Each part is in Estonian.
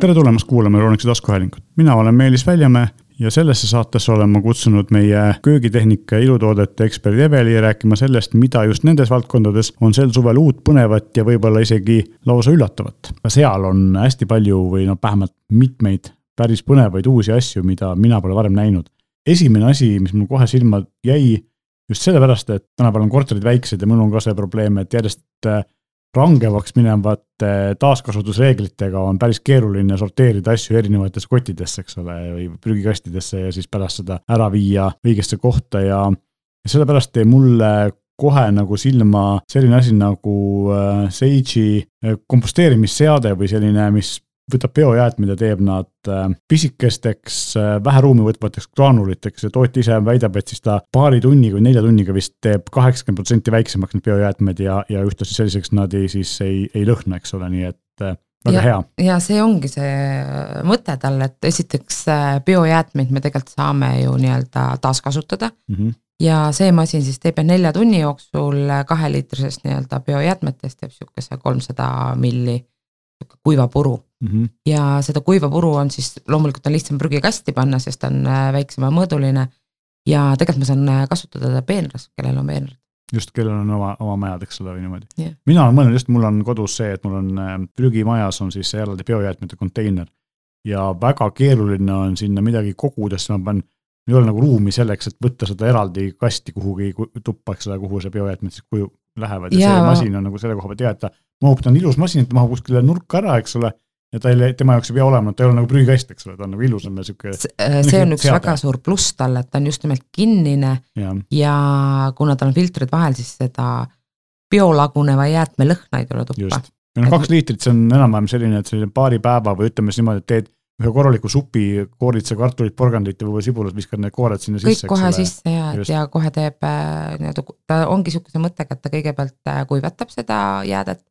tere tulemast kuulama Euronixi taskuhäälingut, mina olen Meelis Väljamäe ja sellesse saatesse olen ma kutsunud meie köögitehnika ja ilutoodete eksperdi Eveli rääkima sellest, mida just nendes valdkondades on sel suvel uut, põnevat ja võib-olla isegi lausa üllatavat. ka seal on hästi palju või noh, vähemalt mitmeid päris põnevaid uusi asju, mida mina pole varem näinud. esimene asi, mis mul kohe silma jäi, just sellepärast, et tänapäeval on korterid väiksed ja mul on ka see probleem, et järjest rangemaks minevate taaskasutusreeglitega on päris keeruline sorteerida asju erinevatesse kottidesse, eks ole, või prügikastidesse ja siis pärast seda ära viia õigesse kohta ja sellepärast jäi mulle kohe nagu silma selline asi nagu äh, Sage'i äh, komposteerimisseade või selline, mis võtab biojäätmed ja teeb nad äh, pisikesteks, äh, vähe ruumi võtvateks graanuliteks ja tootja ise väidab, et siis ta paari tunniga või nelja tunniga vist teeb kaheksakümmend protsenti väiksemaks need biojäätmed ja, ja ühtlasi selliseks nad ei, siis ei, ei lõhna, eks ole, nii et äh, väga ja, hea. ja see ongi see mõte tal, et esiteks biojäätmeid me tegelikult saame ju nii-öelda taaskasutada mm. -hmm ja see masin siis teeb nelja tunni jooksul kaheliitrisest nii-öelda biojäätmetest teeb sihukese kolmsada milli kuiva puru mm. -hmm. ja seda kuiva puru on siis loomulikult on lihtsam prügikasti panna, sest ta on äh, väiksemamõõduline. ja tegelikult ma saan äh, kasutada teda peenras, kellel on peenrad. just, kellel on oma, oma majad, eks ole, või niimoodi yeah.. mina olen mõelnud just, mul on kodus see, et mul on äh, prügimajas on siis eraldi biojäätmete konteiner. ja väga keeruline on sinna midagi koguda, sest ma pean ei ole nagu ruumi selleks, et võtta seda eraldi kasti kuhugi tuppa, eks ole, kuhu see biojäätmed siis kuju lähevad ja, ja see masin on nagu selle koha pealt hea, et ta mahub, ta on ilus masin, et ta mahub kuskile nurka ära, eks ole ja ta ei, tema jaoks ei pea olema, ta ei ole nagu prügikast, eks ole, ta on nagu ilusam ja sihuke. Äh, see on üks seade. väga suur pluss talle, et ta on just nimelt kinnine ja, ja kuna tal on filtrid vahel, siis seda biolaguneva jäätme lõhna ei tule tuppa. meil on kaks liitrit, see on enam-vähem selline, et selline paari päeva või ütleme siis niimoodi, et teed ühe korraliku supi, koorid sa kartulit, porgandit ja võib-olla sibulat, viskad need koored sinna kõik sisse. kõik kohe sisse ja, ja kohe teeb äh, nii-öelda, ta ongi sihukese mõttega, et ta kõigepealt äh, kuivatab seda jäädet,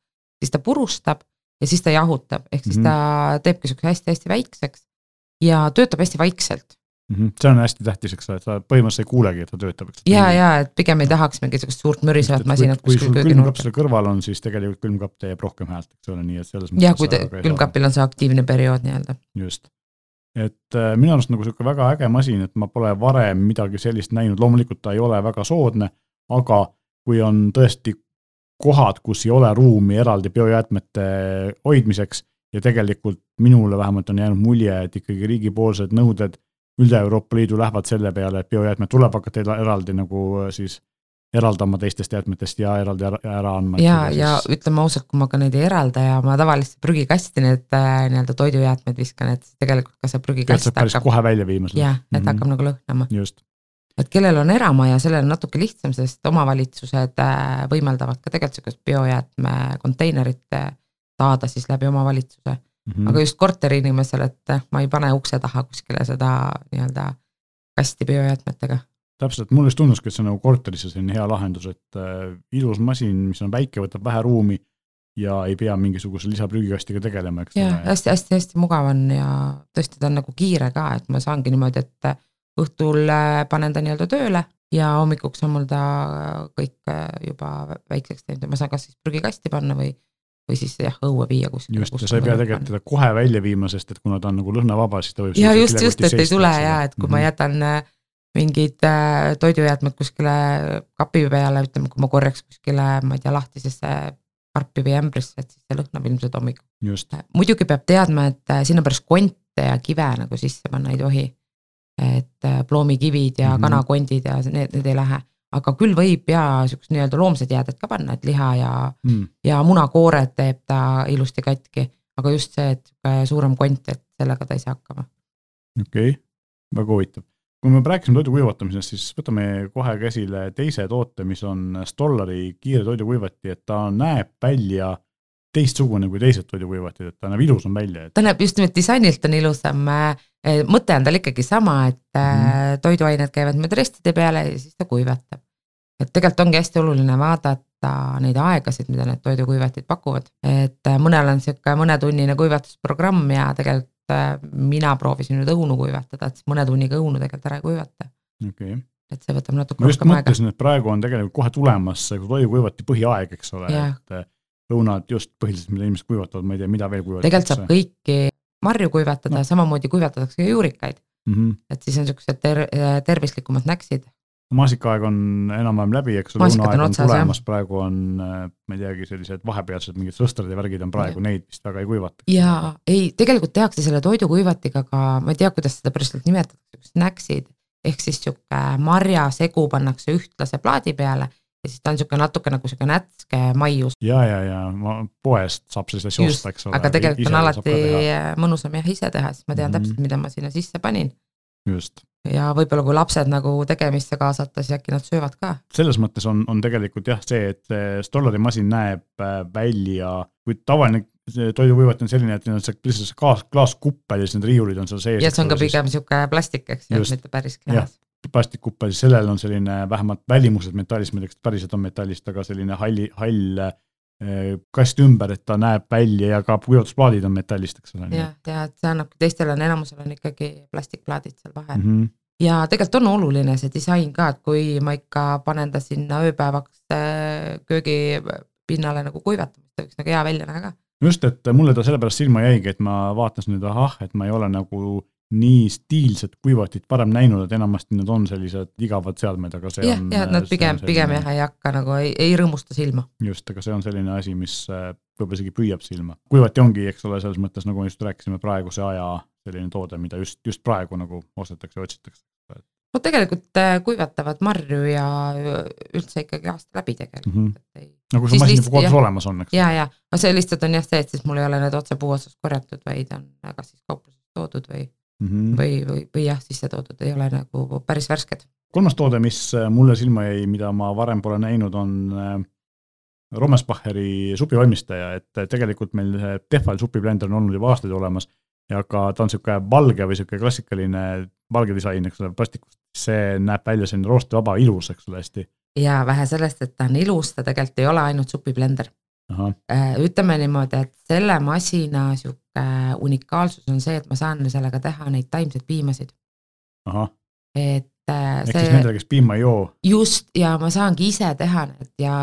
siis ta purustab ja siis ta jahutab, ehk siis mm -hmm. ta teebki siukse hästi-hästi väikseks ja töötab hästi vaikselt mm. -hmm. see on hästi tähtis, eks ole, et sa põhimõtteliselt ei kuulegi, et ta töötab, eks. ja, ja et pigem ei tahaks mingisugust suurt mürisevat masinat kuskil kööginurgas. kui sul külmkapp kõrval on, siis tegelikult külmkapp teeb rohkem häält, eks ole, nii et selles mõttes. jah, kui te, külmkapil on see aktiivne periood nii-öelda. just, et äh, minu arust nagu sihuke väga äge masin, et ma pole varem midagi sellist näinud, loomulikult ta ei ole väga soodne, aga kui on tõesti kohad, kus ei ole ruumi eraldi biojäätmete hoidmiseks ja tegelikult minule vähemalt on jäänud mulje, et ikkagi riigipoolsed nõuded üle Euroopa Liidu lähevad selle peale, et biojäätmed tuleb hakata eraldi nagu äh, siis eraldama teistest jäätmetest ja eraldi ära, ära andma. ja, ja siis... ütleme ausalt, kui ma ka neid ei eralda ja ma tavaliselt prügikasti need äh, nii-öelda toidujäätmed viskan, et tegelikult ka see prügikast hakkab. kohe välja viima. jah, et mm -hmm. hakkab nagu lõhnama. just et kellel on eramaja, sellel on natuke lihtsam, sest omavalitsused äh, võimaldavad ka tegelikult sihukest biojäätme konteinerit äh, saada siis läbi omavalitsuse mm. -hmm. aga just korteriinimesel, et äh, ma ei pane ukse taha kuskile seda nii-öelda kasti biojäätmetega. täpselt, mulle just tunduski, et see on nagu korterisse selline hea lahendus, et äh, ilus masin, mis on väike, võtab vähe ruumi ja ei pea mingisuguse lisaprügikastiga tegelema, eks jah, hästi-hästi-hästi mugav on ja tõesti, ta on nagu kiire ka, et ma saangi niimoodi, et õhtul äh, panen ta nii-öelda tööle ja hommikuks on mul ta kõik äh, juba väikseks teinud ja ma saan kas siis prügikasti panna või, või siis jah, õue viia kuskile. just, ja sa ei pea tegelikult teda kohe välja viima, sest et kuna ta on nagu lõhnavaba, siis ta võib. ja just, just, et ei tule ja et kui mm -hmm. ma mhm. jätan äh, mingid toidujäätmed kuskile kapi peale, ütleme, kui ma korjaks kuskile, ma ei tea, lahtisesse karpi või ämbrisse, et siis see lõhnab ilmselt hommikul. muidugi peab teadma, et sinna pärast konte ja kive nagu sisse panna ei tohi et äh, ploomikivid ja mm -hmm. kanakondid ja need, need ei lähe. aga küll võib ja siuksed nii-öelda loomsed jääded ka panna, et liha ja mm., ja munakoored teeb ta ilusti katki, aga just see, et suurem kont, et sellega ta ei saa hakkama. okei okay., väga huvitav. kui me rääkisime toidu kuivatamisest, siis võtame kohe käsile teise toote, mis on Stollari kiire toidukuivati, et ta näeb välja teistsugune kui teised toidukuivatid, et ta näeb ilusam välja et.... ta näeb just nimelt disainilt on ilusam, äh, mõte on tal ikkagi sama, et mm. toiduained käivad mööda ristide peale ja siis ta kuivatab. et tegelikult ongi hästi oluline vaadata neid aegasid, mida need toidukuivatid pakuvad, et äh, mõnel on sihuke mõnetunnine kuivatusprogramm ja tegelikult mina proovisin nüüd õunu kuivatada, et siis mõne tunniga õunu tegelikult ära ei kuivata okay et see võtab natuke rohkem aega. ma just mõtlesin, et praegu on tegelikult kohe tulemas toidukuivati põhiaeg, eks ole, et õunad just põhiliselt, mida inimesed kuivatavad, ma ei tea, mida veel kuivatatakse. tegelikult saab kõiki marju kuivatada no., samamoodi kuivatatakse ka juurikaid mm. -hmm. et siis on siuksed ter tervislikumad näksid. maasikaaeg on enam-vähem läbi, eks ole, lõunaaeg on, tulemas, praegu on, ma ei teagi, sellised vahepealsed mingid sõstrad ja värgid on praegu, neid vist väga ei kuivata. jaa, ei, tegelikult tehakse selle toidukuivatiga ka, ma ei tea, kuidas seda päriselt nimetatakse, näksid ehk siis sihuke marjasegu pannakse ühtlase plaadi peale ja siis ta on niisugune natuke nagu niisugune nätske maius. ja, ja, ja ma poest saab sellist asja osta, eks ole. aga tegelikult on alati mõnusam jah ise teha, sest ma tean mm -hmm. täpselt, mida ma sinna sisse panin. just. ja võib-olla kui lapsed nagu tegemisse kaasata, siis äkki nad söövad ka. selles mõttes on, on tegelikult jah, see, et see Stollari-masin näeb äh, välja, kui tavaline toidukuivat on selline, et neil on see lihtsalt klaas, klaaskuppel ja siis need riiulid on seal sees. ja see on ka pigem niisugune plastik, eks ju, mitte päris klaas plastikkuppe, siis sellel on selline vähemalt välimuselt metallist, ma ei tea, kas päriselt on metallist, aga selline halli, hall eh, kast ümber, et ta näeb välja ja ka kuivatusplaadid on metallist, eks ole. jah, ja et see annabki, teistel on enamusel on ikkagi plastikplaadid seal vahel mm. -hmm. ja tegelikult on oluline see disain ka, et kui ma ikka panen ta sinna ööpäevaks eh, köögipinnale nagu kuivatama, siis ta võiks nagu hea välja näha ka. just, et mulle ta sellepärast silma jäigi, et ma vaatasin nüüd, ahah, et ma ei ole nagu nii stiilset kuivatit varem näinud, et enamasti need on sellised igavad seadmed, aga see ja, on. jah, et nad pigem, pigem jah ei hakka nagu ei, ei rõõmusta silma. just, aga see on selline asi, mis äh, võib-olla isegi püüab silma. kuivati ongi, eks ole, selles mõttes nagu me just rääkisime, praeguse aja selline toode, mida just, just praegu nagu ostetakse ja otsitakse. no tegelikult äh, kuivatavad marju ja üldse ikkagi aasta läbi tegelikult mm. -hmm. Ei... no kui see masin juba kodus olemas on, eks. ja, ja, aga see lihtsalt on jah see, et siis mul ei ole need otse puu otsast korjatud, vaid on kas siis kaupluses toodud või mm -hmm. või, või, või jah, sisse toodud, ei ole nagu päris värsked. kolmas toode, mis äh, mulle silma jäi, mida ma varem pole näinud, on äh, Rommespacheri supivalmistaja, et äh, tegelikult meil see Tehval supiblender on olnud juba aastaid olemas ja ka ta on niisugune valge või niisugune klassikaline valge disain, eks ole, plastikust. see näeb välja selline roostevaba, ilus, eks ole, hästi. ja vähe sellest, et ta on ilus, ta tegelikult ei ole ainult supiblender ütleme niimoodi, et selle masina sihuke unikaalsus on see, et ma saan sellega teha neid taimseid piimasid. et äh, ehk siis nendele, kes piima ei joo. just, ja ma saangi ise teha need ja,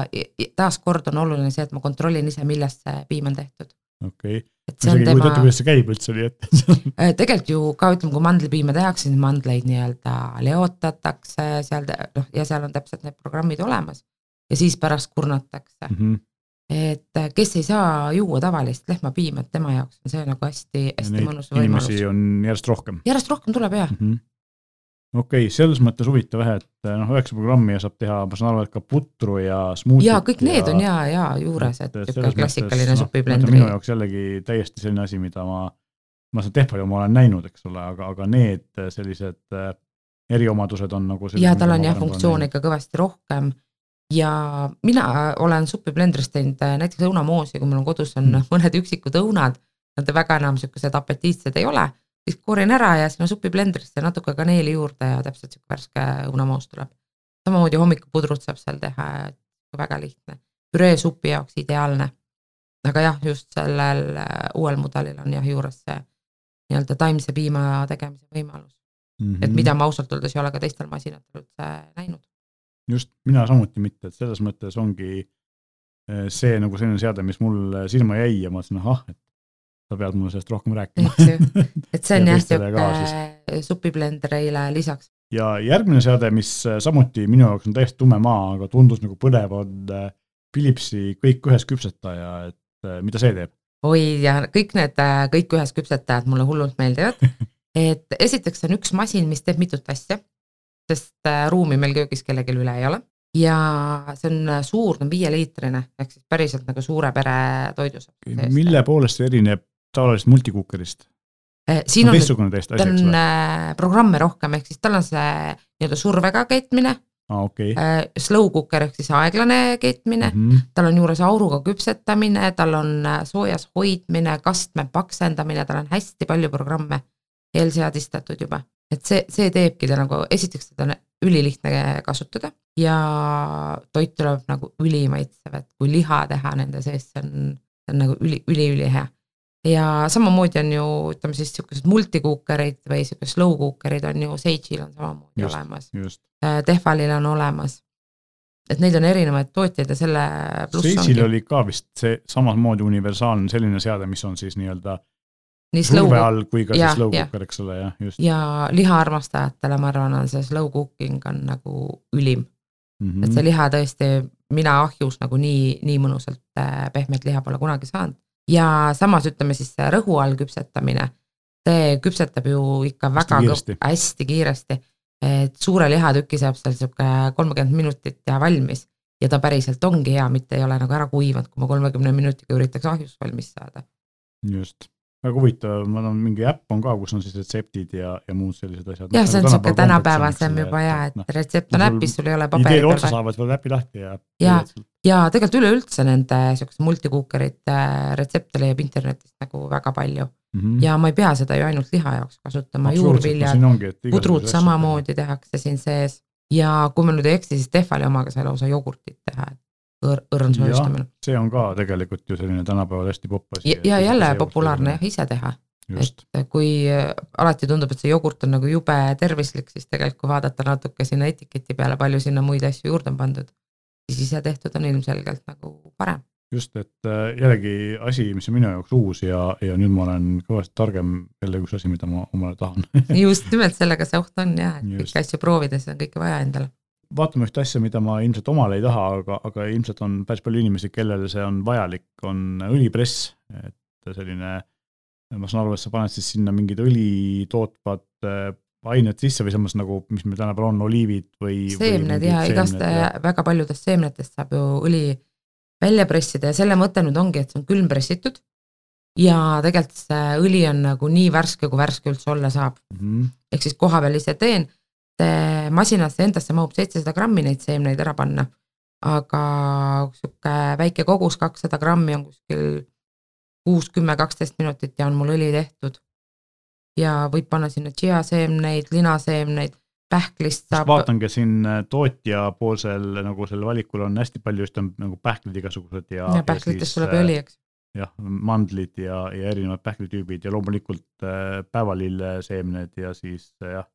taaskord on oluline see, et ma kontrollin ise, millest see piim on tehtud. okei okay., isegi ei kujuta ette, kuidas see käib üldse, nii et äh, tegelikult ju ka ütleme, kui mandlipiima tehakse, siis mandleid nii-öelda leotatakse seal, noh, ja seal on täpselt need programmid olemas ja siis pärast kurnatakse mm. -hmm et äh, kes ei saa juua tavalist lehmapiima, et tema jaoks on see nagu hästi, hästi mõnus võimalus. inimesi on järjest rohkem. järjest rohkem tuleb jah mm -hmm.. okei okay,, selles mõttes huvitav jah, et äh, noh, üheksa programmi ja saab teha, ma saan aru, et ka putru ja smuutit. ja kõik need ja, on ja, ja juures, et niisugune klassikaline no, supiblendri. minu jaoks jällegi täiesti selline asi, mida ma, ma seda Tehvali oma olen näinud, eks ole, aga, aga need sellised äh, eriomadused on nagu. ja tal on jah funktsioone ikka kõvasti rohkem ja mina olen supiblendris teinud äh, näiteks õunamoosi, kui mul on kodus on mm. mõned üksikud õunad, nad väga enam siukesed apetiitsed ei ole, siis koorin ära ja sinna supiblendrisse natuke kaneeli juurde ja täpselt siuke värske õunamoos tuleb. samamoodi hommikupudrut saab seal teha, väga lihtne, püree supi jaoks ideaalne. aga jah, just sellel äh, uuel mudelil on jah juures see nii-öelda taimse piima tegemise võimalus mm. -hmm. et mida ma ausalt öeldes ei ole ka teistel masinatel üldse näinud just, mina samuti mitte, et selles mõttes ongi eh, see nagu selline seade, mis mul silma jäi ja ma mõtlesin, ahah, et sa pead mulle sellest rohkem rääkima. et see on jah sihuke supiblendrile lisaks. ja järgmine seade, mis eh, samuti minu jaoks on täiesti tume maa, aga tundus nagu põnev, on eh, Philipsi kõik ühes küpsetaja, et mida see teeb? oi, ja kõik need kõik ühes küpsetajad mulle hullult meeldivad et esiteks on üks masin, mis teeb mitut asja sest äh, ruumi meil köögis kellelgi üle ei ole. ja see on äh, suur, ta on viieliitrine, ehk siis päriselt nagu suure pere toidus. mille poolest see erineb tavalisest multikuukerist? Äh, siin on, on, ta on programme rohkem, ehk siis tal on see nii-öelda survega keetmine ah,. Okay. Slow cooker ehk siis aeglane keetmine mm, -hmm. tal on juures auruga küpsetamine, tal on soojas hoidmine, kastme paksendamine, tal on hästi palju programme eelseadistatud juba et see, see teebki ta nagu, esiteks teda on ülilihtne kasutada ja toit tuleb nagu ülimaitsev, et kui liha teha nende sees, see on, see on nagu üli, üli-ülihea. ja samamoodi on ju, ütleme siis niisugused multikuukerid või niisugused slow cookerid on ju, Sage'il on samamoodi just, olemas. Äh, Tehvalil on olemas. et neid on erinevaid tootjaid ja selle Sage'il oli ka vist see samamoodi universaalne selline seade, mis on siis nii-öelda nii slow surve all kui ka Jah, siis slow jah. cooker, eks ole, jah, just ja lihaarmastajatele ma arvan, on see slow cooking on nagu ülim mm. mm., et see liha tõesti, mina ahjus nagu nii, nii mõnusalt äh, pehmet liha pole kunagi saanud. ja samas ütleme siis see rõhu all küpsetamine, see küpsetab ju ikka väga kiiresti. hästi kiiresti. et suure lihatüki saab seal sihuke kolmkümmend minutit ja valmis ja ta päriselt ongi hea, mitte ei ole nagu ära kuivanud, kui ma kolmekümne minutiga üritaks ahjus valmis saada. just, väga huvitav, ma tean, mingi äpp on ka, kus on siis retseptid ja, ja muud sellised asjad. jah, see on sihuke tänapäevasem juba ja, et retsept on noh, sul äpis, sul ei ole paberi otsa peal. saavad, võtad äpi lahti ja. Jaa. ja tegelikult üleüldse nende siukeste multikuukerite retsepte leiab internetist nagu väga palju mm. ja ma ei pea seda ju ainult liha jaoks kasutama, juurviljad, pudrud. samamoodi tehakse siin sees ja kui ma nüüd ei eksi, siis Tehvali omaga sai lausa jogurtit teha, et õrn Jah. soojustamine. see on ka tegelikult ju selline tänapäeval hästi popp asi. ja, jälle populaarne jah, ise teha, et kui äh, alati tundub, et see jogurt on nagu jube tervislik, siis tegelikult kui vaadata natuke sinna etiketi peale, palju sinna muid asju juurde on pandud, siis ise tehtud on ilmselgelt nagu parem. just, et äh, jällegi asi, mis on minu jaoks uus ja, ja nüüd ma olen kõvasti targem jälle üks asi, mida ma omale tahan. just nimelt sellega see oht on jah, et kõiki asju proovides on kõike vaja endale. Vaatame ühte asja, mida ma ilmselt omale ei taha, aga, aga ilmselt on päris palju inimesi, kellele see on vajalik, on õlipress, et selline, ma saan aru, et sa paned siis sinna mingid õli tootvad äh, ained sisse või samas nagu, mis meil tänapäeval on, oliivid või. seemned ja igast väga paljudest seemnetest saab ju õli välja pressida ja selle mõte nüüd ongi, et see on külmpressitud. ja tegelikult see õli on nagu nii värske, kui värske üldse olla saab, mm. ehk siis kohapeal ise teen. Masinasse endasse mahub seitsesada grammi neid seemneid ära panna. aga sihuke väike kogus, kakssada grammi on kuskil kuus, kümme, kaksteist minutit ja on mul õli tehtud. ja võib panna sinna tšiaseemneid, linaseemneid, pähklist saab. vaatangi siin äh, tootjapoolsel nagu sellel valikul on hästi palju just on nagu pähklid igasugused ja. ja pähklitest tuleb ju õli, eks. jah, mandlid ja, ja erinevad pähklitüübid ja loomulikult äh, päevalilleseemned ja siis äh, jah,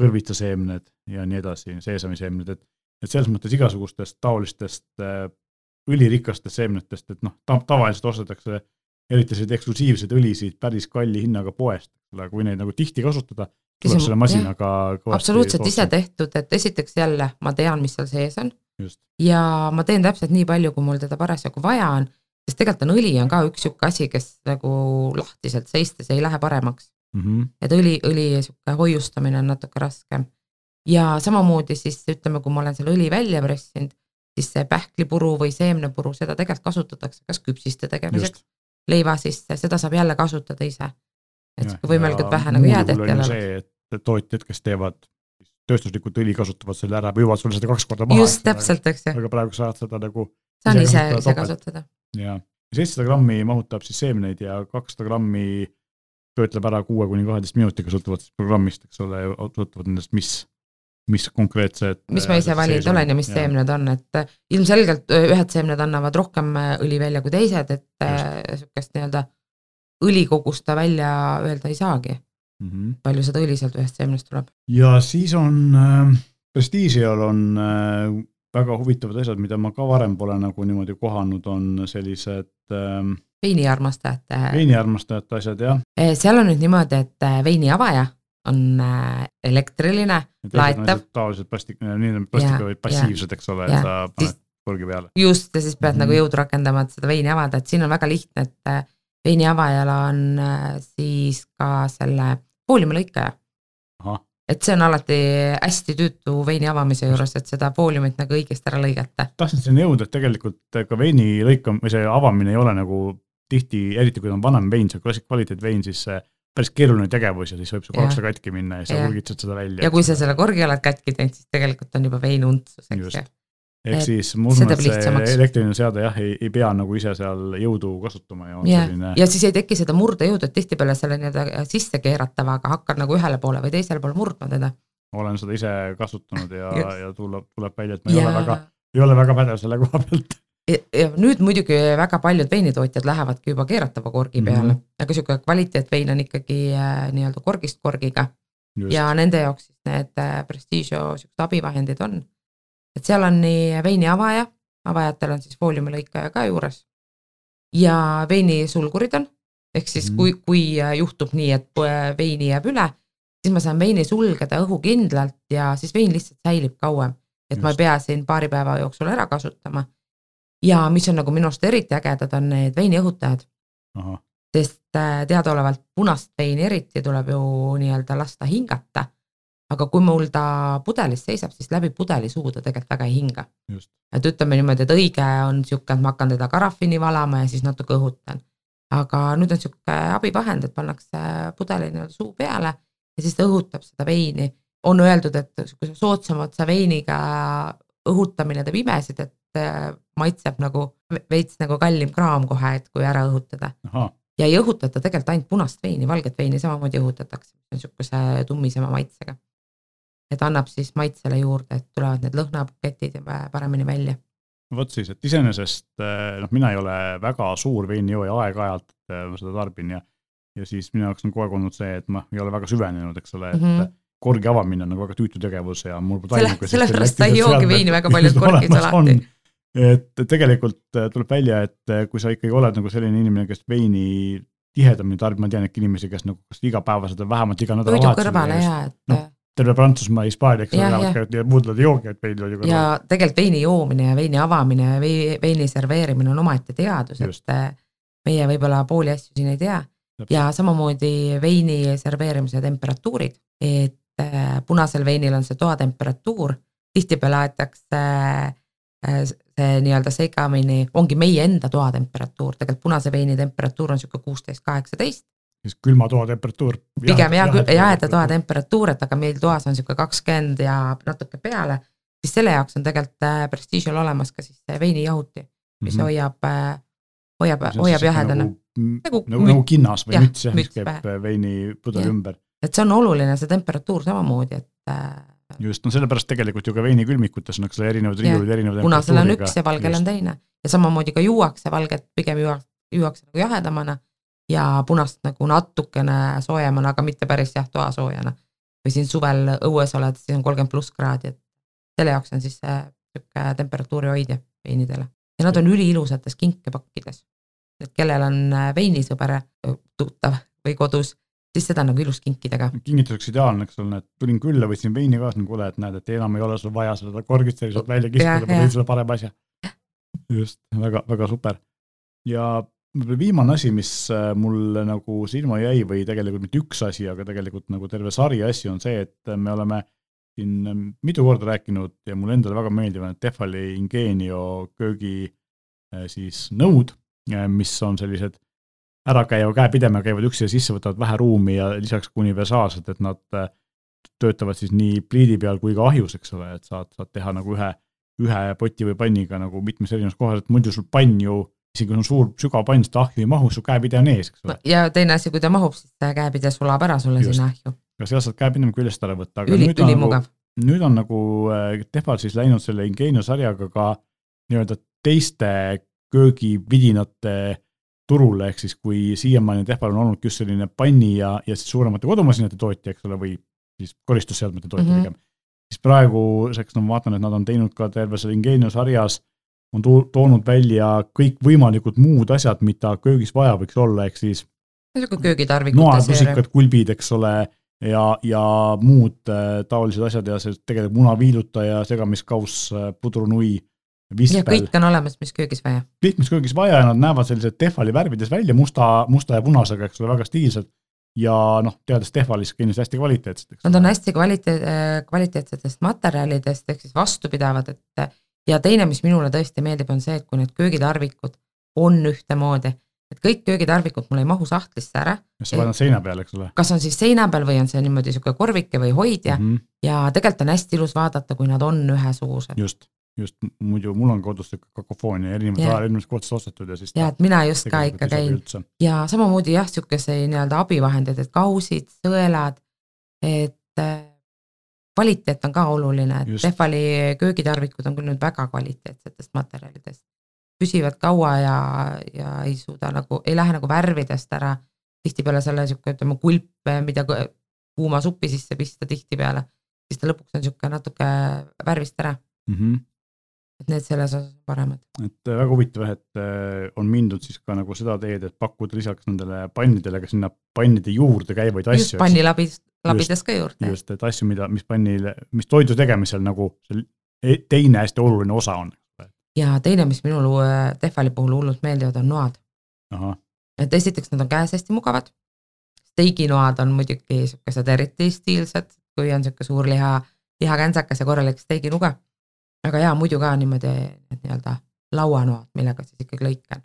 kõrvitsaseemned ja nii edasi, seesamiseemned, et, et selles mõttes igasugustest taolistest äh, ülirikastest seemnetest, et noh ta,, tavaliselt ostetakse eriti selliseid eksklusiivseid õlisid päris kalli hinnaga poest, aga kui neid nagu tihti kasutada, tuleb selle masinaga absoluutselt ise tehtud, et esiteks jälle ma tean, mis seal sees on. Just, ja ma teen täpselt nii palju, kui mul teda parasjagu vaja on, sest tegelikult on õli on ka üks sihuke asi, kes nagu lahtiselt seistes ei lähe paremaks. mm. -hmm. et õli, õli sihuke hoiustamine on natuke raskem. ja samamoodi siis ütleme, kui ma olen selle õli välja pressinud, siis see pähklipuru või seemnepuru, seda tegelikult kasutatakse kas küpsiste tegemiseks, leiva sisse, seda saab jälle kasutada ise. et sihuke võimalikult vähe nagu jäätehti jälle. see, et tootjad, kes teevad tööstuslikult õli, kasutavad selle ära, müüvad sulle seda kaks korda maha. just täpselt, eks ju, aga praegu saad seda nagu saan ise ise, kasutada ise topelt. kasutada. ja seitsesada grammi mahutab siis seemneid ja kakssada grammi töötleb ära kuue kuni kaheteist minutiga, sõltuvalt siis programmist, eks ole, sõltuvalt nendest, mis, mis konkreetsed. mis ma ise valinud olen ja mis seemned on, et äh, ilmselgelt öö, ühed seemned annavad rohkem äh, õli välja kui teised, et äh, sihukest nii-öelda õlikogust ta välja öelda ei saagi, mm. -hmm. palju seda õli sealt ühest seemnest tuleb. ja siis on äh, Prestigial on äh, väga huvitavad asjad, mida ma ka varem pole nagu niimoodi kohanud, on sellised äh, veiniarmastajate, veiniarmastajate asjad jah. seal on nüüd niimoodi, et äh, veiniavaja on äh, elektriline, Laetav.. tavaliselt plastik, nii plastikuga või passiivsed, eks ole, et sa paned korgi peale. just ja siis pead mm Mhm. -hmm. nagu jõudu rakendama, et seda veini avada, et siin on väga lihtne, et äh, veiniavajal on siis ka selle fooliumilõikaja. et see on alati hästi tüütu veini avamise juures, et seda fooliumit nagu õigesti ära lõigata. tahtsin sinna jõuda, et tegelikult ka veini lõikam- või see avamine ei ole nagu tihti, eriti kui on vanem vein, see klassik kvaliteetvein, siis see päris keeruline tegevus ja siis võib see korraks Jah. katki minna ja sa Jah. urgitsed seda välja. ja kui sa selle korgi oled katki teinud, siis tegelikult on juba vein untsus, eks ju. ehk siis ma usun, et see elektriline seade jah, ei, ei pea nagu ise seal jõudu kasutama ja on ja, selline ja siis ei teki seda murdejõudu, et tihtipeale selle nii-öelda sisse keeratavaga hakkad nagu ühele poole või teisele poole murdma teda. olen seda ise kasutanud ja ja tuleb, tuleb välja, et ma ei ja ole väga, ei ole väga pädev selle koha pealt. Ja nüüd muidugi väga paljud veinitootjad lähevadki juba keeratava korgi Mhm. peale mm, -hmm. aga sihuke kvaliteetvein on ikkagi äh, nii-öelda korgist korgiga ja nende jaoks siis need äh, Prestigio siuksed abivahendid on. et seal on nii veini avaja, avajatel on siis fooliumilõikaja ka juures. ja veini sulgurid on ehk siis mm. kui, kui juhtub nii, et veini jääb üle, siis ma saan veini sulgeda õhukindlalt ja siis vein lihtsalt säilib kauem, et Just. ma ei pea siin paari päeva jooksul ära kasutama. Ja mis on nagu minu arust eriti ägedad, on need veiniõhutajad. sest äh, teadaolevalt punast veini eriti tuleb ju nii-öelda lasta hingata. aga kui mul ta pudelis seisab, siis läbi pudeli suu ta tegelikult väga ei hinga. et ütleme niimoodi, et õige on sihuke, et ma hakkan teda karafini valama ja siis natuke õhutan. aga nüüd on sihuke abivahend, et pannakse pudeli nii-öelda suu peale ja siis ta õhutab seda veini. on öeldud, et kui soodsamat sa veiniga õhutamine teeb imesid, et maitseb nagu veits nagu kallim kraam kohe, et kui ära õhutada. ja ei õhutata tegelikult ainult punast veini, valget veini samamoodi õhutatakse, niisuguse tummisema maitsega. et annab siis maitsele juurde, et tulevad need lõhnabuketid paremini välja vot siis, et iseenesest äh, noh, mina ei ole väga suur veinijooja, aeg-ajalt äh, seda tarbin ja ja siis minu jaoks on kogu aeg olnud see, et ma ei ole väga süvenenud, eks ole, et mm -hmm. korgi avamine on nagu väga tüütu tegevus ja mul selle, sellepärast sa ei joogi veini väga paljud korgis alati. Et tegelikult äh, tuleb välja, et äh, kui sa ikkagi oled nagu selline inimene, kes veini tihedamini tarbib, ma tean ikka inimesi, kes nagu kas igapäevaselt või vähemalt iga nädal toidu kõrvale ja et no, terve Prantsusmaa, Hispaania, eks ole, käivad ja muudlevad joogi, et veini kõrval. ja tegelikult veini joomine ja veini avamine ja veini serveerimine on omaette teadus, et äh, meie võib-olla pooli asju siin ei tea. Ja samamoodi veini serveerimise temperatuurid, et äh, punasel veinil on see toatemperatuur, tihtipeale aetakse äh, see nii-öelda segamini, ongi meie enda toatemperatuur, tegelikult punase veini temperatuur on niisugune kuusteist, kaheksateist. siis külma toa temperatuur. pigem jah, jaheda toa temperatuur, et aga meil toas on niisugune kakskümmend ja natuke peale, siis selle jaoks on tegelikult äh, Prestige'il olemas ka siis veinijahuti, mis mm -hmm. hoiab, hoiab, hoiab jahedana nagu nagu, nagu, nagu kinnas või müts jah, mis käib pähe. veinipudeli ümber. et see on oluline, see temperatuur samamoodi, et. Just, no sellepärast tegelikult ju ka veinikülmikutes on, eks ole, erinevad riiulid erineva punasel on üks ja valgel on teine. Ja samamoodi ka juuakse, valget pigem juuakse, juuakse nagu jahedamana ja punast nagu natukene soojemana, aga mitte päris jah, toasoojana. või siin suvel õues oled, siis on kolmkümmend pluss kraadi, et selle jaoks on siis see sihuke temperatuuri hoidja veinidele. Ja nad on üliilusates kinkepakkides. Et kellel on veinisõber tuttav või kodus, siis seda nagu ilus kinkida ka. kingituseks ideaalne, eks ole, et tulin külla, võtsin veini kaasa, nagu kuule, et näed, et enam ei ole sul vaja seda korgist selliselt välja kiskuda, ma tõin sulle parema asja. just, väga, väga super. ja võib-olla viimane asi, mis äh, mulle nagu silma jäi või tegelikult mitte üks asi, aga tegelikult nagu terve sari asju on see, et me oleme siin mitu korda rääkinud ja mulle endale väga meeldivad need Tefali Ingenio köögi siis nõud mis on sellised ärakäiva käepidemega, käivad üksteise sisse, võtavad vähe ruumi ja lisaks ka universaalsed, et nad äh, töötavad siis nii pliidi peal kui ka ahjus, eks ole, et saad, saad teha nagu ühe, ühe poti või panniga nagu mitmes erinevas kohas, et muidu sul pann ju isegi kui on suur sügav pann, seda ahju ei mahu, su käepide on ees, eks ole. ja teine asi, kui ta mahub, siis see käepide sulab ära sulle Just. sinna ahju. ja seal saad käepideme küljest ära võtta, aga Üli, nüüd, on nagu, nüüd on nagu äh, Tehval siis läinud selle Ingenio sarjaga ka nii-öelda teiste köögividinate turule, ehk siis kui siiamaani Tehval on olnud just selline panni ja, ja siis suuremate kodumasinate tootja, eks ole, või siis koristusseadmete tootja mm -hmm. pigem, siis praeguseks no ma vaatan, et nad on teinud ka terve selle Ingenio sarjas, on to toonud välja kõikvõimalikud muud asjad, mida köögis vaja võiks olla, ehk siis niisugune köögitarvikute noalusikad, kulbid, eks ole, ja, ja muud äh, taolised asjad ja see tegelikult munaviilutaja, segamiskauss, äh, pudrunui ja kõik on olemas, mis köögis vaja. kõik, mis köögis vaja ja nad näevad sellised Tehvali värvides välja, musta, musta ja punasega, eks ole, väga stiilsed. ja noh, teades Tehvalis kindlasti hästi kvaliteetsed. Nad on hästi kvaliteet, kvaliteetsetest materjalidest ehk siis vastupidavad, et ja teine, mis minule tõesti meeldib, on see, et kui need köögitarvikud on ühtemoodi, et kõik köögitarvikud mul ei mahu sahtlisse ära. sa paned seina peal, eks ole. kas on siis seina peal või on see niimoodi niisugune korvike või hoidja mm -hmm. ja tegelikult on hästi ilus vaadata, kui nad on ühesugused. just just muidu mul on kodus sihuke kakofoonia, erinevad ajal erinevatest kohtadest ostetud ja siis. ja, et mina just ka ikka käin ja samamoodi jah, sihukeseid nii-öelda abivahendeid, et kausid, sõelad, et äh, kvaliteet on ka oluline, et Tehvali köögitarvikud on küll nüüd väga kvaliteetsetest materjalidest. püsivad kaua ja, ja ei suuda nagu, ei lähe nagu värvidest ära. tihtipeale selle sihuke, ütleme kulp, mida kuuma suppi sisse pista tihtipeale, siis ta lõpuks on sihuke natuke värvist ära mm. -hmm et need selles osas paremad. et väga huvitav jah, et äh, on mindud siis ka nagu seda teed, et pakkuda lisaks nendele pannidele ka sinna pannide juurde käivaid asju. just pannilabis, labides ka juurde. just, et asju, mida, mis pannile, mis toidu tegemisel nagu see e-, teine hästi oluline osa on. ja teine, mis minul Tehvali puhul hullult meeldivad, on noad. et esiteks nad on käes hästi mugavad. steiginoad on muidugi siukesed eriti stiilsed, kui on sihuke suur liha, lihakänsakas ja korralik steiginuga aga jaa, muidu ka niimoodi need nii-öelda lauanoad, millega siis ikkagi lõikan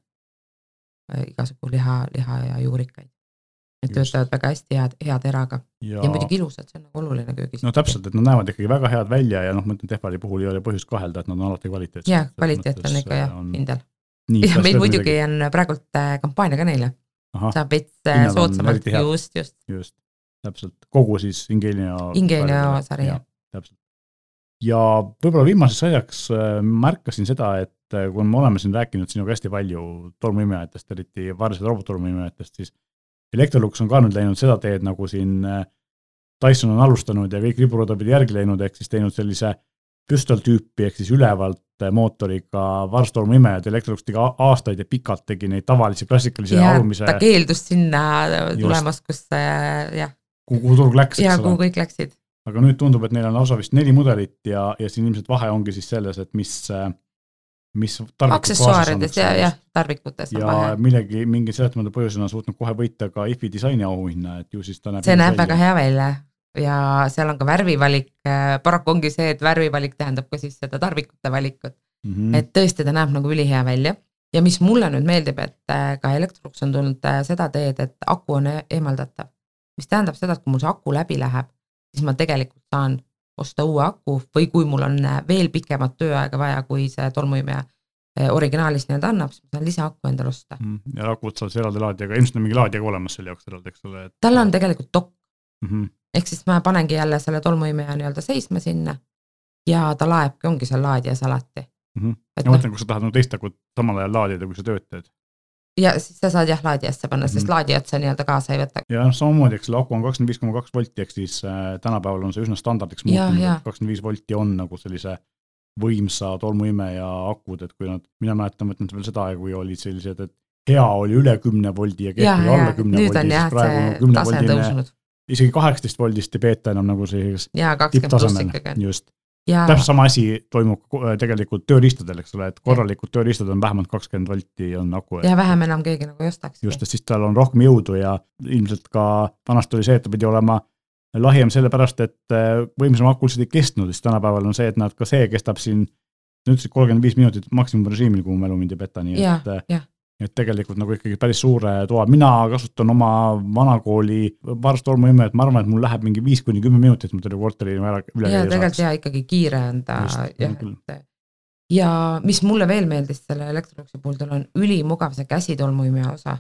äh, igasugu liha, liha ja juurikaid. Need töötavad väga hästi head, hea teraga ja, ja muidugi ilusad, see on nagu oluline köögis. no täpselt, et nad näevad ikkagi väga head välja ja noh, ma ütlen, Tehvali puhul ei ole põhjust kahelda, et nad on alati kvaliteetsed. jah, kvaliteet on ikka jah on..., kindel. ja meil muidugi midagi... on praegult äh, kampaania ka neile. saab veits äh, soodsamalt, just, just. just, täpselt, kogu siis Ingenio. Ingenio sari, jah. täpselt ja võib-olla viimaseks asjaks äh, märkasin seda, et äh, kui me oleme siin rääkinud sinuga hästi palju tolmuimejatest, eriti Varsi robottolmuimejatest, siis Electrolux on ka nüüd läinud seda teed, nagu siin äh, Dyson on alustanud ja kõik riburada pidi järgi läinud, ehk siis teinud sellise püstol tüüpi ehk siis ülevalt mootoriga varstolmuimejad, Electrolux tegi aastaid ja pikalt tegi neid tavalisi klassikalisi alumise. ta keeldus sinna tulemas, kus jah. kuhu turg läks. ja kuhu kõik läksid aga nüüd tundub, et neil on lausa vist neli mudelit ja, ja siin ilmselt vahe ongi siis selles, et mis, mis aksessuaarides ja, jah, tarvikutes on ja vahe. millegi, mingi seletamatu põhjusel on suutnud kohe võita ka IFI disaini auhinna, et ju siis ta näeb see näeb väga hea välja ja seal on ka värvivalik, paraku ongi see, et värvivalik tähendab ka siis seda tarvikute valikut mm. -hmm. et tõesti, ta näeb nagu ülihea välja ja mis mulle nüüd meeldib, et äh, ka Electrolux on tulnud äh, seda teed, et aku on e-, eemaldatav. mis tähendab seda, et kui mul see aku läbi läheb, siis ma tegelikult saan osta uue aku või kui mul on äh, veel pikemat tööaega vaja, kui see tolmuimeja äh, originaalis nii-öelda annab, siis ma saan lisaaku endale osta mm,. ja akut saab siis eraldi laadijaga, ilmselt on mingi laadija ka olemas selle jaoks eraldi, eks ole et.... tal on tegelikult dokk mm -hmm.. ehk siis ma panengi jälle selle tolmuimeja nii-öelda seisma sinna ja ta laebki, ongi seal laadijas alati mm. -hmm. ma mõtlen, kui sa tahad nagu teist akut samal ajal laadida, kui sa tööd teed ja siis sa saad jah laadijasse panna, sest mm. laadijat sa nii-öelda kaasa ei võta. ja noh, samamoodi, eks selle aku on kakskümmend viis koma kaks volti, ehk siis äh, tänapäeval on see üsna standardiks muutunud, et kakskümmend viis volti on nagu sellise võimsa tolmuimeja akud, et kui nad, mina mäletan, mõtlen veel seda aega, kui olid sellised, et hea oli üle kümne voldi ja kehv oli alla kümne voldi, siis praegu on kümne voldine isegi kaheksateist voldist ei peeta enam nagu selliseks tipptasemel, just täpselt sama asi toimub äh, tegelikult tööriistadel, eks ole, et korralikud tööriistad on vähemalt kakskümmend volti on aku. ja vähem enam keegi nagu ei ostaks. just, et siis tal on rohkem jõudu ja ilmselt ka vanasti oli see, et ta pidi olema lahjem sellepärast, et äh, võimsam aku lihtsalt ei kestnud, siis tänapäeval on see, et nad ka see kestab siin, sa ütlesid kolmkümmend viis minutit maksimumrežiimil, kui mu mälu mind ei peta, nii et äh, et tegelikult nagu ikkagi päris suure toa, mina kasutan oma vanakooli varstolmuimejat, ma arvan, et mul läheb mingi viis kuni kümme minutit, ma terve korteri ära üle ja tegelikult jaa, ikkagi kiire on ta jah, et ja mis mulle veel meeldis selle Electroluxi puhul, tal on ülimugav see käsitolmuimeja osa.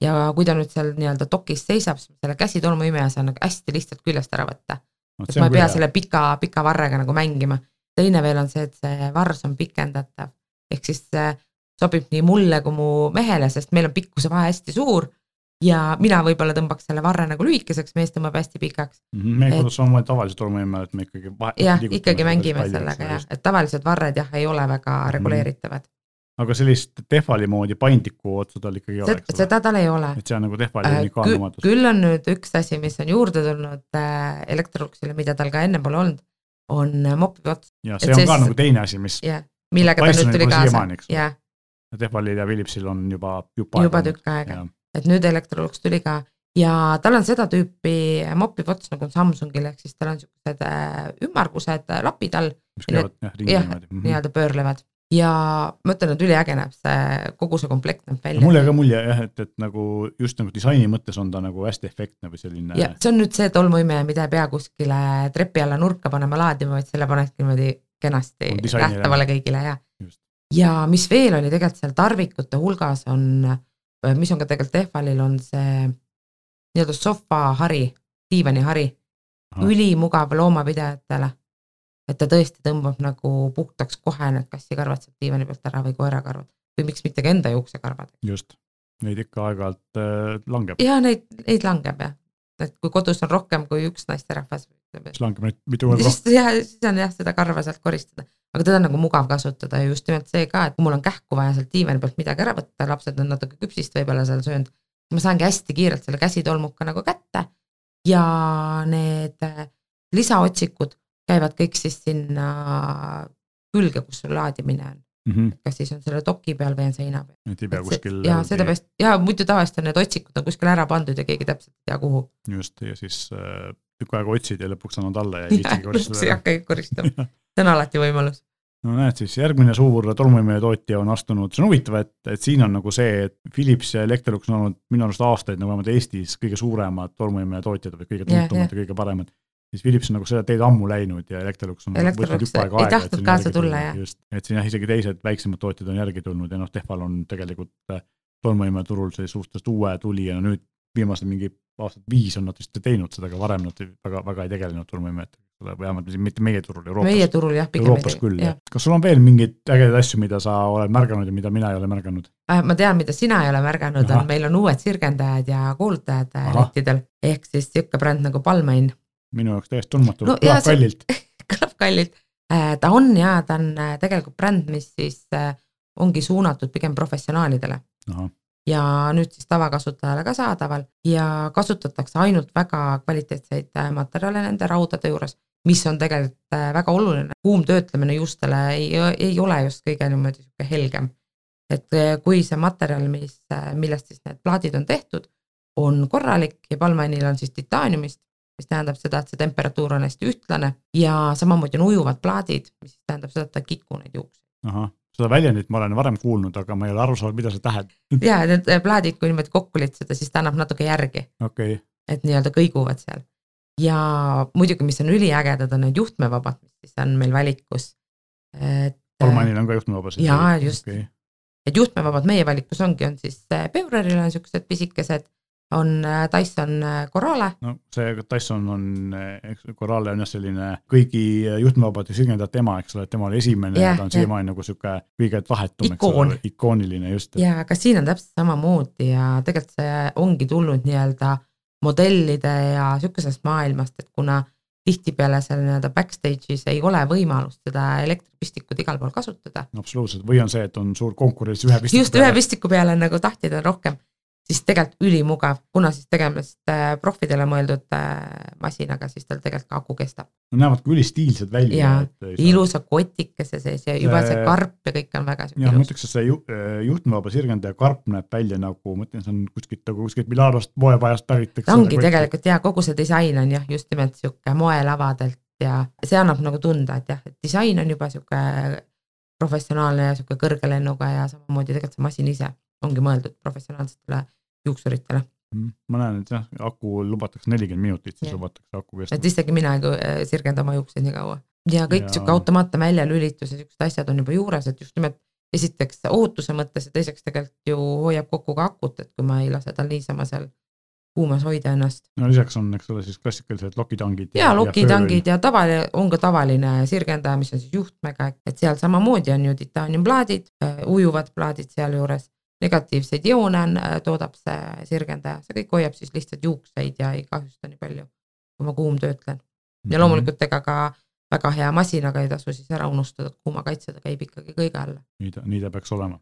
ja kui ta nüüd seal nii-öelda dokis seisab, siis selle käsitolmuimeja saan nagu hästi lihtsalt küljest ära võtta no,. et ma ei pea hea. selle pika, pika varrega nagu mängima. teine veel on see, et see vars on pikendatav, ehk siis sobib nii mulle kui mu mehele, sest meil on pikkuse vahe hästi suur ja mina võib-olla tõmbaks selle varre nagu lühikeseks, mees tõmbab hästi pikaks mm. -hmm. me kodus samamoodi tavaliselt oleme, et me ikkagi jah, ikkagi mängime sellega jah, et tavalised varred jah, ei ole väga mm -hmm. reguleeritavad. aga sellist Tehvali moodi paindlikku otsa tal ikkagi ei ole, seda tal ei ole. et see on nagu Tehvali äh, omadus. küll on nüüd üks asi, mis on juurde tulnud äh, Electroluxile, mida tal ka enne pole olnud, on mopi ots. ja see et on ka siis, nagu teine asi, mis. jah, millega ta nüüd tuli kaasa, jah Tehvalil ja Philipsil on juba juba, juba tükk aega, et nüüd Electrolux tuli ka ja tal on seda tüüpi mopipots nagu on Samsungil, ehk siis tal on siuksed äh, ümmargused äh, lapid all. mis käivad jah ringi niimoodi. Mhm. nii-öelda pöörlevad ja ma ütlen, et üliäge näeb see, kogu see komplekt näeb välja. mulle ka mulje jah, et, et nagu just nagu disaini mõttes on ta nagu hästi efektne või selline. ja see on nüüd see tolmuimeja, mida ei pea kuskile trepi alla nurka panema laadima, vaid selle panedki niimoodi kenasti nähtavale kõigile ja ja mis veel oli tegelikult seal tarvikute hulgas on, mis on ka tegelikult Tehvalil, on see nii-öelda sofahari, diivanihari, ülimugav loomapidajatele. et ta tõesti tõmbab nagu puhtaks kohe need kassikarvad sealt diivani pealt ära või koerakarvad või miks mitte ka enda juuksekarvad. just, neid ikka aeg-ajalt äh, langeb. ja neid, neid langeb jah, et kui kodus on rohkem kui üks naisterahvas, siis langeb neid mitu korda siis jah, siis on jah seda karva sealt koristada, aga teda on nagu mugav kasutada ja just nimelt see ka, et kui mul on kähku vaja sealt diivani pealt midagi ära võtta, lapsed on natuke küpsist võib-olla seal söönud, ma saangi hästi kiirelt selle käsitolmuka nagu kätte ja need lisaotsikud käivad kõik siis sinna külge, kus sul laadimine on mm. -hmm. kas siis on selle doki peal või on seina peal. et ei pea kuskil. ja sellepärast ja muidu tavaliselt on need otsikud on kuskil ära pandud ja keegi täpselt ei tea, kuhu. just ja siis äh, tükk aega otsid ja lõpuks annad alla ja ei viitsigi koristada. ei hakkagi koristama see on alati võimalus no näed siis, järgmine suur tolmuimetootja on astunud, see on huvitav, et, et siin on nagu see, et Philips ja Electrolux on olnud minu arust aastaid nagu vähemalt Eestis kõige suuremad tolmuimetootjad või kõige tuntumad yeah, yeah. ja kõige paremad siis Philips on nagu seda teed ammu läinud ja Electrolux on võtnud tükk aega aega. ei tahtnud kaasa tulla, jah. just, et siin jah, isegi teised väiksemad tootjad on järgi tulnud ja noh, Tehval on tegelikult äh, tolmuimeturul see suhteliselt uue tulija, no nüüd viimased mingi aastat viis on nad vist teinud seda, aga varem nad väga, väga ei tegelenud tolmuimetega, vähemalt mitte meie turul, Euroopas. meie turul jah, pigem Euroopas ei küll, jah. kas sul on veel mingeid ägedaid asju, mida sa oled märganud ja mida mina ei ole märganud? Äh,? ma tean, mida sina ei ole märganud, on, meil on uued sirgendajad ja kuulutajad lettidel, ehk siis niisugune bränd nagu Balmain minu jaoks täiesti tundmatu. No,, kõlab kallilt. kõlab kallilt, äh, ta on ja ta on äh, tegelikult bränd, mis siis äh, ongi suunatud pigem professionaalidele. Ja nüüd siis tavakasutajale ka saadaval ja kasutatakse ainult väga kvaliteetseid materjale nende raudade juures, mis on tegelikult väga oluline, kuumtöötlemine juustele ei, ei ole just kõige niimoodi sihuke helgem. et kui see materjal, mis, millest siis need plaadid on tehtud, on korralik ja palmainil on siis titaaniumist, mis tähendab seda, et see temperatuur on hästi ühtlane ja samamoodi on ujuvad plaadid, mis tähendab seda, et ta ei kiku neid juukseid. Seda väljendit ma olen varem kuulnud, aga ma ei ole aru saanud, mida see tähendab ja need plaadid, kui niimoodi kokku litseda, siis ta annab natuke järgi okay.. et nii-öelda kõiguvad seal ja muidugi, mis on üliägedad, on need juhtmevabad, mis siis on meil valikus. et. Almanil on ka juhtmevabasid? jaa, just okay.. et juhtmevabad meie valikus ongi, on siis Beureril on siuksed pisikesed on äh, Dyson äh, Corale. no see Dyson on, eks Corale on jah selline kõigi juhtmevabade sirgendajate ema, eks ole, et tema oli esimene yeah, ja ta on siiamaani nagu sihuke kõige vahetum, eks ole, ikooniline just. ja, aga siin on täpselt samamoodi ja tegelikult see ongi tulnud nii-öelda modellide ja sihukesest maailmast, et kuna tihtipeale seal nii-öelda backstage'is ei ole võimalust seda elektripistikut igal pool kasutada. absoluutselt, või on see, et on suur konkurents ühe pistiku just, peale. just, ühe pistiku peale nagu tahtjaid on rohkem siis tegelikult ülimugav, kuna siis tegemist äh, profidele mõeldud äh, masinaga, siis tal tegelikult ka aku kestab. no näevad ka ülistiilsed välja. ja ilusa kotikese sees ja juba see karp ja kõik on väga siuke ilus. ma ütleks, et see ju, äh, juhtmevaba sirgendaja karp näeb välja nagu, ma ütlen, see on kuskilt nagu kuskilt Milanost moepajast pärit. ta ongi tegelikult ja kogu see disain on jah, just nimelt sihuke moelavadelt ja see annab nagu tunda, et jah, et disain on juba sihuke professionaalne ja sihuke kõrge lennuga ja samamoodi tegelikult see masin ise ongi mõeldud professionaalsetele juuksuritele. Mm, ma näen, et jah, aku lubatakse nelikümmend minutit, siis ja. lubatakse aku kesta. et isegi mina ei äh, sirgenda oma juukseid nii kaua ja kõik ja... sihuke automaatne väljalülitus ja siuksed asjad on juba juures, et just nimelt esiteks ohutuse mõttes ja teiseks tegelikult ju hoiab kokku ka akut, et kui ma ei lase tal niisama seal kuumas hoida ennast. no lisaks on, eks ole, siis klassikalised lokitangid. ja, ja lokitangid ja, ja tavaline, on ka tavaline sirgendaja, mis on siis juhtmega, et seal samamoodi on ju titaaniumplaadid, äh, ujuvad plaadid sealjuures negatiivseid joone on, äh, toodab see sirgendaja, see kõik hoiab siis lihtsalt juukseid ja ei kahjusta nii palju, kui ma kuumtöötlen. ja mhm. loomulikult ega ka väga hea masinaga ei tasu siis ära unustada, et kuumakaitse ta käib ikkagi kõige alla. nii ta, nii ta peaks olema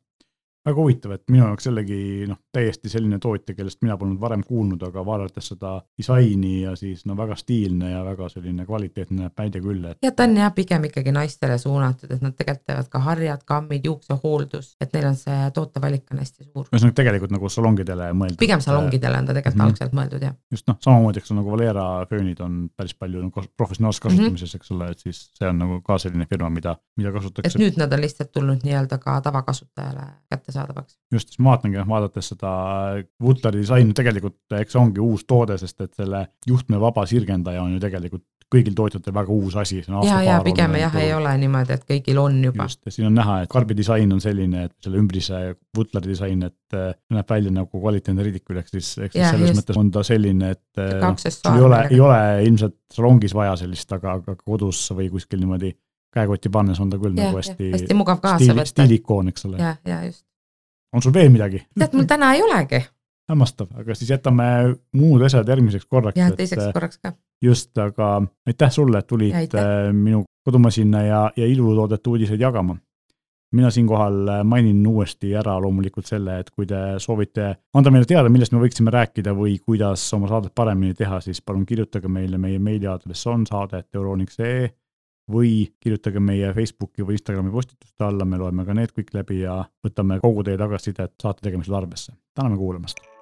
väga huvitav, et minu jaoks jällegi noh, täiesti selline tootja, kellest mina polnud varem kuulnud, aga vaadates seda disaini ja siis no väga stiilne ja väga selline kvaliteetne näeb välja küll, et. ja ta on jah, pigem ikkagi naistele suunatud, et nad tegelikult teevad ka harjad, kammid, juuksehooldus, et neil on see tootevalik on hästi suur. ühesõnaga tegelikult nagu salongidele mõeldud. pigem salongidele on ta tegelikult mm -hmm. algselt mõeldud jah. just noh, samamoodi, eks nagu Valera föönid on päris palju nagu professionaalses kasutamises mm, -hmm. eks ole, et siis see on nagu ka selline firma, mida, mida kasutatakse. et nüüd nad on lihtsalt tulnud nii-öelda ka tavakasutajale kätte kättesaadavaks. just, siis ma vaatangi, vaadates seda Butleri disaini, tegelikult eks see ongi uus toode, sest et selle juhtmevaba sirgendaja on ju tegelikult kõigil tootjatel väga uus asi. ja, ja pigem jah, ei ole niimoodi, et kõigil on juba. just, ja siin on näha, et karbi disain on selline, et selle ümbrise Butleri disain, et äh, näeb välja nagu kvaliteetne ridikul, ehk siis, ehk siis selles just. mõttes on ta selline, et äh, sul ei ole, ei ole ilmselt salongis vaja sellist, aga, aga kodus või kuskil niimoodi käekotti pannes on ta küll ja, nagu hästi, hästi mugav kaasa võtta. stiilikoon, eks ole. ja, ja just on sul veel midagi? tead, mul täna ei olegi. hämmastav, aga siis jätame muud asjad järgmiseks korraks. jah, teiseks korraks ka. just, aga aitäh sulle, et tulid ja, minu kodumasina ja, ja ilutoodete uudiseid jagama mina siinkohal äh, mainin uuesti ära loomulikult selle, et kui te soovite anda meile teada, millest me võiksime rääkida või kuidas oma saadet paremini teha, siis palun kirjutage meile, meie meiliaadress on saade.euroniks.ee või kirjutage meie Facebooki või Instagrami postituste alla, me loeme ka need kõik läbi ja võtame kogu teie tagasisidet saate tegemisel arvesse. täname kuulamast